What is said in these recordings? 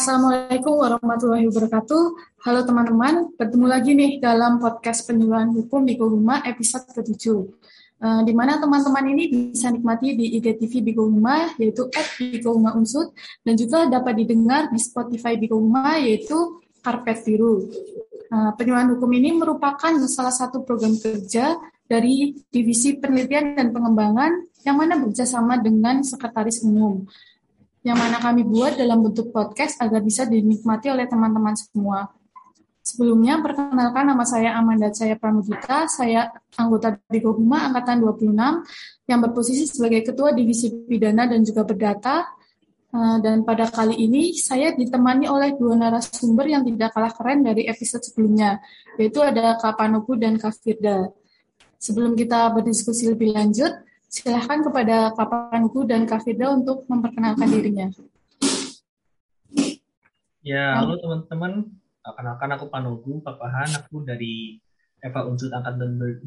Assalamualaikum warahmatullahi wabarakatuh. Halo teman-teman, bertemu lagi nih dalam podcast penyuluhan hukum Biko Huma episode ke-7. Uh, di mana teman-teman ini bisa nikmati di IGTV Biko Huma, yaitu at Biko Huma dan juga dapat didengar di Spotify Biko Huma, yaitu Karpet Biru. Uh, penyuluhan hukum ini merupakan salah satu program kerja dari Divisi Penelitian dan Pengembangan yang mana bekerjasama dengan Sekretaris Umum yang mana kami buat dalam bentuk podcast agar bisa dinikmati oleh teman-teman semua. Sebelumnya, perkenalkan nama saya Amanda Caya Pramudita, saya anggota Bigo Huma Angkatan 26 yang berposisi sebagai Ketua Divisi Pidana dan juga Berdata. Eh, dan pada kali ini, saya ditemani oleh dua narasumber yang tidak kalah keren dari episode sebelumnya, yaitu ada Kak Panuku dan Kak Firda. Sebelum kita berdiskusi lebih lanjut, Silahkan kepada Papanku dan Kak Firda untuk memperkenalkan dirinya. Ya, halo teman-teman. Kenalkan aku Panugu, Papahan. Aku dari Eva Unsur Angkatan 2018.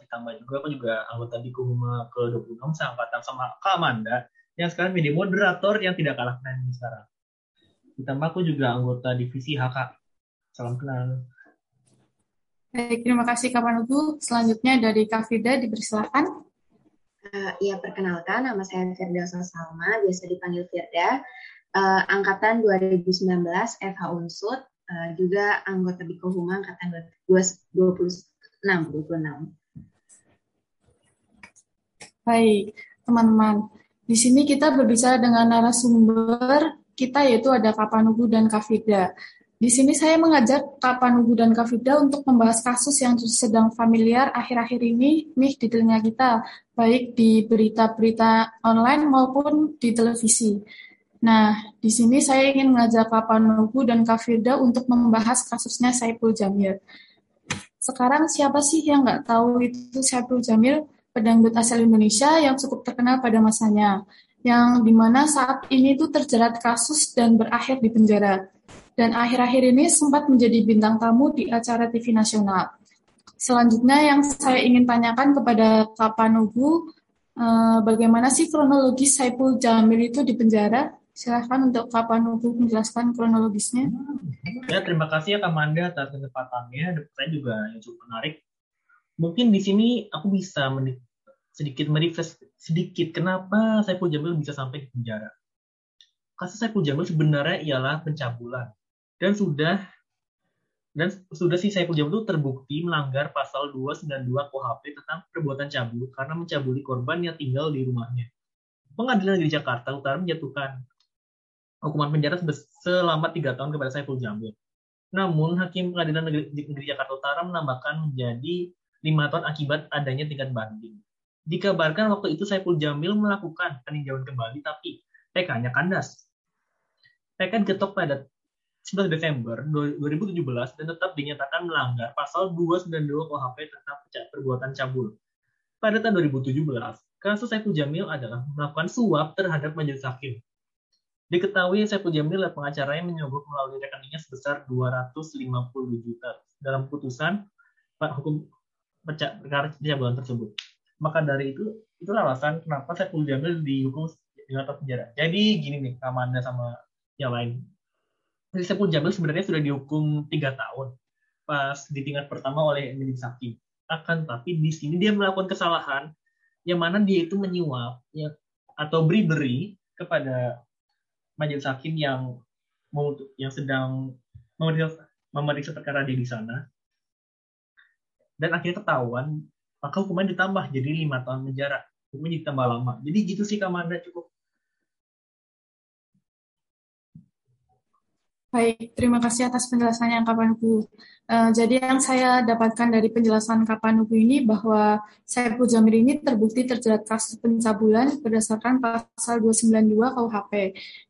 Ditambah juga aku juga anggota di Kuhuma ke-26 seangkatan sama Kak Amanda yang sekarang menjadi moderator yang tidak kalah keren sekarang. Ditambah aku juga anggota divisi HK. Salam kenal. Baik, terima kasih Kak Panugu. Selanjutnya dari Kak Firda dipersilakan. Uh, ya, perkenalkan, nama saya Firda Salma, biasa dipanggil Firda. Uh, angkatan 2019, FH Unsut, uh, juga anggota Biko Huma angkatan 26, 26. Baik, teman-teman. Di sini kita berbicara dengan narasumber kita yaitu ada Kapanugu dan Kafida. Di sini saya mengajak Kak Panugu dan Kak Fida untuk membahas kasus yang sedang familiar akhir-akhir ini nih di telinga kita, baik di berita-berita online maupun di televisi. Nah, di sini saya ingin mengajak Kak Panugu dan Kak Firda untuk membahas kasusnya Saipul Jamil. Sekarang siapa sih yang nggak tahu itu Saipul Jamil, pedangdut asal Indonesia yang cukup terkenal pada masanya, yang di mana saat ini itu terjerat kasus dan berakhir di penjara dan akhir-akhir ini sempat menjadi bintang tamu di acara TV nasional. Selanjutnya yang saya ingin tanyakan kepada Kak Panugu, eh, bagaimana sih kronologi Saipul Jamil itu di penjara? Silahkan untuk Kak Panugu menjelaskan kronologisnya. Ya, terima kasih ya Kak Manda atas kesempatannya. Saya juga yang cukup menarik. Mungkin di sini aku bisa sedikit merefresh sedikit kenapa Saipul Jamil bisa sampai di penjara. Kasus Saipul Jamil sebenarnya ialah pencabulan dan sudah dan sudah si Saiful Jamil itu terbukti melanggar pasal 292 KUHP tentang perbuatan cabul karena mencabuli korban yang tinggal di rumahnya. Pengadilan negeri Jakarta Utara menjatuhkan hukuman penjara selama tiga tahun kepada Saiful Jamil. Namun, Hakim Pengadilan Negeri, Jakarta Utara menambahkan menjadi lima tahun akibat adanya tingkat banding. Dikabarkan waktu itu Saiful Jamil melakukan peninjauan kembali, tapi PK-nya kandas. PK diketok pada 11 Desember 2017 dan tetap dinyatakan melanggar pasal 292 KUHP tentang perbuatan cabul. Pada tahun 2017, kasus Saiful Jamil adalah melakukan suap terhadap majelis hakim. Diketahui Saiful Jamil dan pengacaranya menyogok melalui rekeningnya sebesar 250 juta dalam putusan hukum perkara pencabulan tersebut. Maka dari itu, itu alasan kenapa Saiful Jamil dihukum di penjara. Jadi gini nih, Kamanda sama yang lain Saiful Jamil sebenarnya sudah dihukum tiga tahun pas di tingkat pertama oleh majelis hakim. Akan tapi di sini dia melakukan kesalahan yang mana dia itu menyuap ya, atau beri-beri kepada majelis hakim yang yang sedang memeriksa, memeriksa perkara dia di sana. Dan akhirnya ketahuan, maka hukuman ditambah jadi lima tahun penjara. Hukumnya ditambah lama. Jadi gitu sih Kamanda cukup Baik, terima kasih atas penjelasannya Kapanuku. Uh, jadi yang saya dapatkan dari penjelasan Kapanuku ini bahwa Saiful Jamil ini terbukti terjerat kasus pencabulan berdasarkan pasal 292 KUHP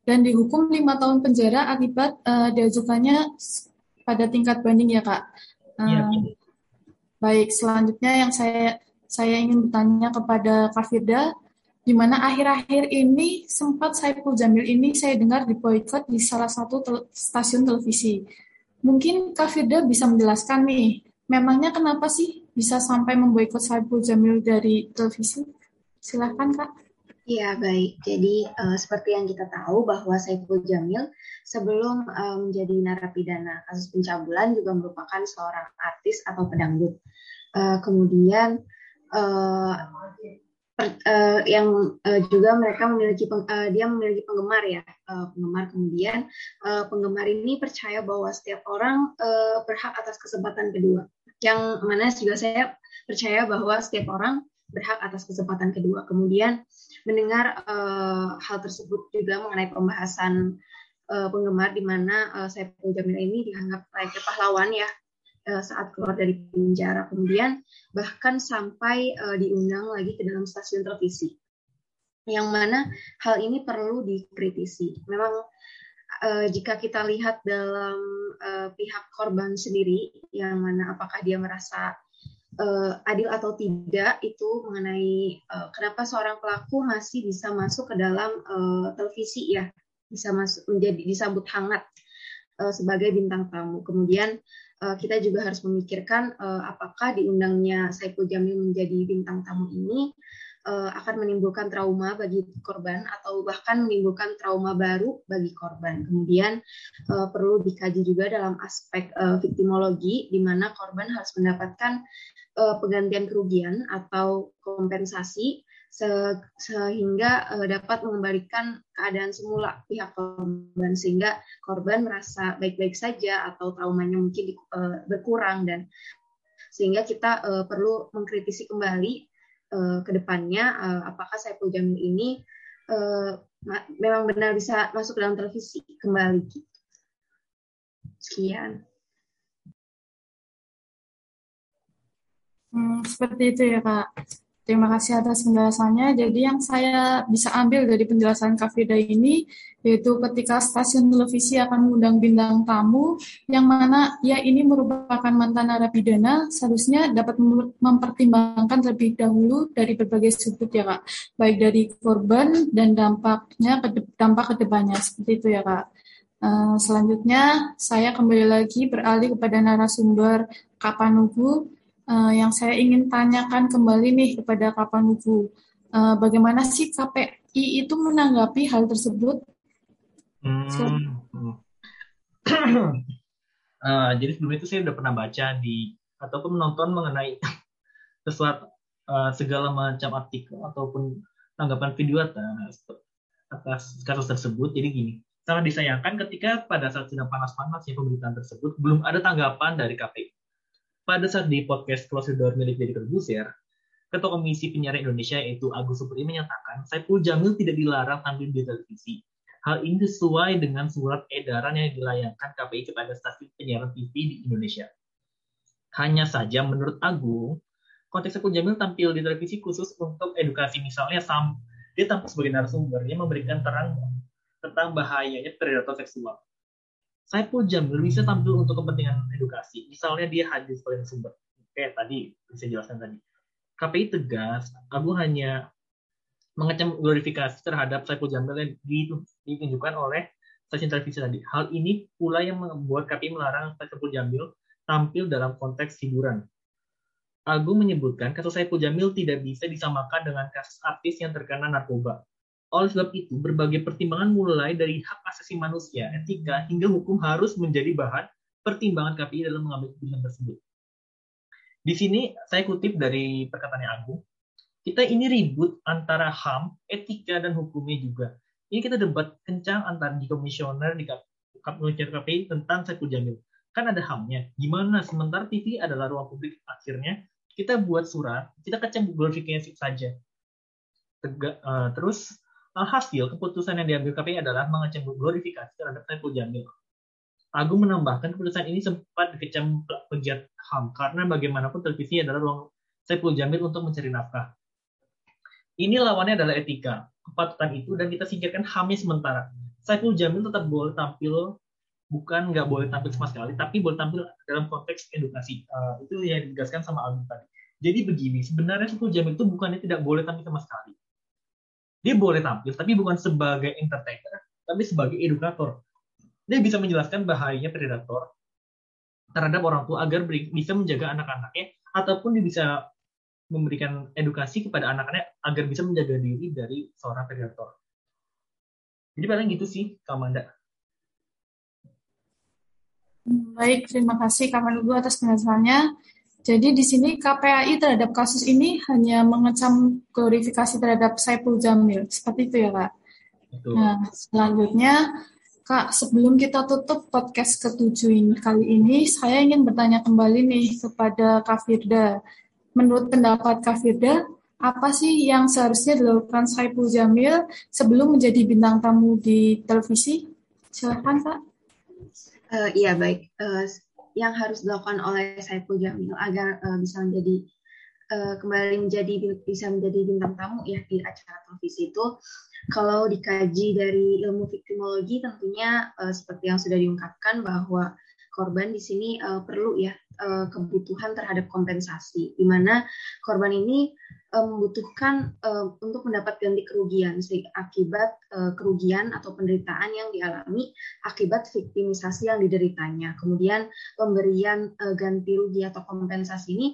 dan dihukum lima tahun penjara akibat uh, diajukannya pada tingkat banding ya Kak. Uh, ya. Baik, selanjutnya yang saya saya ingin bertanya kepada Kak Firda, di mana akhir-akhir ini sempat Saiful Jamil ini saya dengar diboykot di salah satu tel stasiun televisi. Mungkin Kak Firda bisa menjelaskan nih, memangnya kenapa sih bisa sampai memboikot Saiful Jamil dari televisi? Silahkan Kak. Iya, baik. Jadi uh, seperti yang kita tahu bahwa Saiful Jamil sebelum uh, menjadi narapidana kasus pencabulan juga merupakan seorang artis atau pedangdut. Uh, kemudian uh, uh, yang uh, juga mereka memiliki peng, uh, dia memiliki penggemar ya, uh, penggemar kemudian uh, penggemar ini percaya bahwa setiap orang uh, berhak atas kesempatan kedua. Yang mana juga saya percaya bahwa setiap orang berhak atas kesempatan kedua. Kemudian mendengar uh, hal tersebut juga mengenai pembahasan uh, penggemar di mana uh, Saiful Jamil ini dianggap layaknya pahlawan ya uh, saat keluar dari penjara. Kemudian bahkan sampai uh, diundang lagi ke dalam stasiun televisi. Yang mana hal ini perlu dikritisi. Memang uh, jika kita lihat dalam uh, pihak korban sendiri, yang mana apakah dia merasa uh, adil atau tidak itu mengenai uh, kenapa seorang pelaku masih bisa masuk ke dalam uh, televisi ya bisa masuk menjadi disambut hangat uh, sebagai bintang tamu. Kemudian uh, kita juga harus memikirkan uh, apakah diundangnya Saiful Jamil menjadi bintang tamu ini uh, akan menimbulkan trauma bagi korban atau bahkan menimbulkan trauma baru bagi korban. Kemudian uh, perlu dikaji juga dalam aspek uh, viktimologi di mana korban harus mendapatkan uh, penggantian kerugian atau kompensasi se sehingga uh, dapat mengembalikan keadaan semula pihak korban sehingga korban merasa baik-baik saja atau traumanya mungkin di, uh, berkurang dan sehingga kita uh, perlu mengkritisi kembali uh, ke depannya uh, apakah Saiful Jamil ini uh, memang benar bisa masuk dalam televisi kembali Sekian. Hmm, seperti itu ya Kak. Terima kasih atas penjelasannya. Jadi yang saya bisa ambil dari penjelasan Kak Frida ini, yaitu ketika stasiun televisi akan mengundang bintang tamu, yang mana ya ini merupakan mantan narapidana, seharusnya dapat mempertimbangkan terlebih dahulu dari berbagai sudut ya Kak. Baik dari korban dan dampaknya, dampak ke depannya. Seperti itu ya Kak. Uh, selanjutnya, saya kembali lagi beralih kepada narasumber Kapanugu uh, yang saya ingin tanyakan kembali nih kepada Kapan Uh, eh, bagaimana sih KPI itu menanggapi hal tersebut? Hmm. uh, jadi sebelum itu saya sudah pernah baca di ataupun menonton mengenai sesuatu uh, segala macam artikel ataupun tanggapan video atas atas kasus tersebut. Jadi gini, sangat disayangkan ketika pada saat sedang panas-panasnya pemberitaan tersebut belum ada tanggapan dari KPI pada saat di podcast Close Door milik Deddy Corbuzier, Ketua Komisi Penyiaran Indonesia yaitu Agus Supri menyatakan Saiful Jamil tidak dilarang tampil di televisi. Hal ini sesuai dengan surat edaran yang dilayangkan KPI kepada stasiun penyiaran TV di Indonesia. Hanya saja menurut Agung, konteks Saiful Jamil tampil di televisi khusus untuk edukasi misalnya sam dia tampil sebagai narasumber yang memberikan terang tentang bahayanya predator seksual. Saiful Jamil bisa tampil untuk kepentingan edukasi. Misalnya dia hadir sebagai sumber. Kayak tadi, bisa jelaskan tadi. KPI tegas, Abu hanya mengecam glorifikasi terhadap Saiful Jamil yang ditunjukkan oleh stasiun televisi tadi. Hal ini pula yang membuat KPI melarang Saiful Jamil tampil dalam konteks hiburan. Agung menyebutkan kasus Saiful Jamil tidak bisa disamakan dengan kasus artis yang terkena narkoba. Oleh sebab itu, berbagai pertimbangan mulai dari hak asasi manusia, etika, hingga hukum harus menjadi bahan pertimbangan KPI dalam mengambil keputusan tersebut. Di sini saya kutip dari perkataannya Agung, kita ini ribut antara HAM, etika, dan hukumnya juga. Ini kita debat kencang antara di komisioner, di komisioner KPI tentang Saiful Jamil. Kan ada HAM-nya. Gimana? Sementara TV adalah ruang publik akhirnya, kita buat surat, kita kecam glorifikasi saja. Tega, uh, terus Alhasil, keputusan yang diambil KPI adalah mengecam glorifikasi terhadap Saiful Jamil. Agung menambahkan keputusan ini sempat dikecam pegiat HAM karena bagaimanapun televisi adalah ruang Saiful Jamil untuk mencari nafkah. Ini lawannya adalah etika, kepatutan itu, dan kita singkirkan HAM-nya sementara. Saiful Jamil tetap boleh tampil, bukan nggak boleh tampil sama sekali, tapi boleh tampil dalam konteks edukasi. Uh, itu yang ditegaskan sama Agung tadi. Jadi begini, sebenarnya Saiful Jamil itu bukannya tidak boleh tampil sama sekali dia boleh tampil tapi bukan sebagai entertainer tapi sebagai edukator dia bisa menjelaskan bahayanya predator terhadap orang tua agar bisa menjaga anak-anaknya ataupun dia bisa memberikan edukasi kepada anak-anak agar bisa menjaga diri dari seorang predator. Jadi paling gitu sih, Kak Amanda. Baik, terima kasih Kak Mandu atas penjelasannya. Jadi di sini KPAI terhadap kasus ini hanya mengecam glorifikasi terhadap Saiful Jamil. Seperti itu ya Kak? Betul. Nah, selanjutnya Kak, sebelum kita tutup podcast ketujuh ini kali ini, saya ingin bertanya kembali nih kepada Kak Firda. Menurut pendapat Kak Firda, apa sih yang seharusnya dilakukan Saiful Jamil sebelum menjadi bintang tamu di televisi? Silakan Kak. Uh, iya baik. Uh, yang harus dilakukan oleh Saiful Jamil agar uh, bisa menjadi uh, kembali menjadi bisa menjadi bintang tamu ya di acara televisi itu. Kalau dikaji dari ilmu viktimologi tentunya uh, seperti yang sudah diungkapkan bahwa korban di sini uh, perlu ya uh, kebutuhan terhadap kompensasi di mana korban ini uh, membutuhkan uh, untuk mendapat ganti kerugian akibat uh, kerugian atau penderitaan yang dialami akibat viktimisasi yang dideritanya. Kemudian pemberian uh, ganti rugi atau kompensasi ini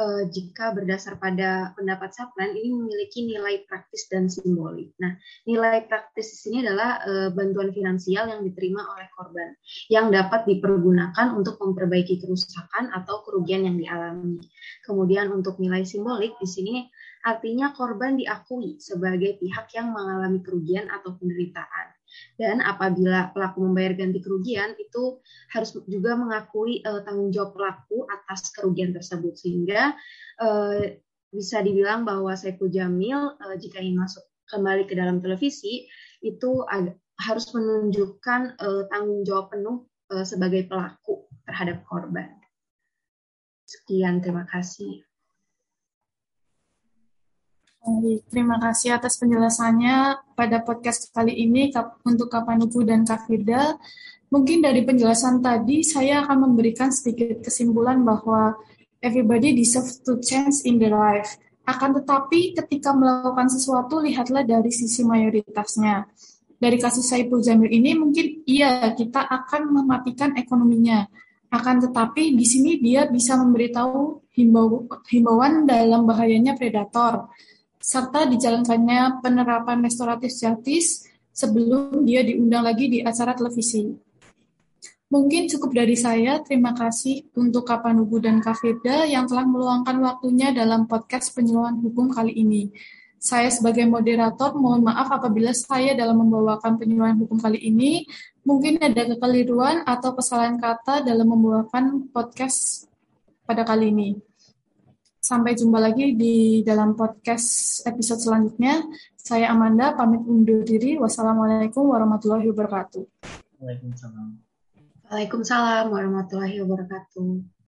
uh, jika berdasar pada pendapat Saplan ini memiliki nilai praktis dan simbolik. Nah, nilai praktis di sini adalah uh, bantuan finansial yang diterima oleh korban yang dapat dipergunakan untuk memperbaiki kerusakan atau kerugian yang dialami. Kemudian untuk nilai simbolik di sini artinya korban diakui sebagai pihak yang mengalami kerugian atau penderitaan. Dan apabila pelaku membayar ganti kerugian, itu harus juga mengakui uh, tanggung jawab pelaku atas kerugian tersebut. Sehingga uh, bisa dibilang bahwa Saiful Jamil uh, jika ingin masuk kembali ke dalam televisi, itu harus menunjukkan uh, tanggung jawab penuh uh, sebagai pelaku terhadap korban. Sekian, terima kasih. Terima kasih atas penjelasannya pada podcast kali ini untuk Kapanuku dan Kak Firda. Mungkin dari penjelasan tadi saya akan memberikan sedikit kesimpulan bahwa everybody deserves to change in their life. Akan tetapi ketika melakukan sesuatu lihatlah dari sisi mayoritasnya. Dari kasus Saipul Jamil ini mungkin iya kita akan mematikan ekonominya. Akan tetapi di sini dia bisa memberitahu himbau, himbauan dalam bahayanya predator serta dijalankannya penerapan restoratif justice sebelum dia diundang lagi di acara televisi. Mungkin cukup dari saya. Terima kasih untuk Kapanubu dan Kak Firda yang telah meluangkan waktunya dalam podcast penyuluhan hukum kali ini. Saya sebagai moderator mohon maaf apabila saya dalam membawakan penyuluhan hukum kali ini mungkin ada kekeliruan atau kesalahan kata dalam membawakan podcast pada kali ini. Sampai jumpa lagi di dalam podcast episode selanjutnya. Saya Amanda, pamit undur diri. Wassalamualaikum warahmatullahi wabarakatuh. Waalaikumsalam. Waalaikumsalam warahmatullahi wabarakatuh.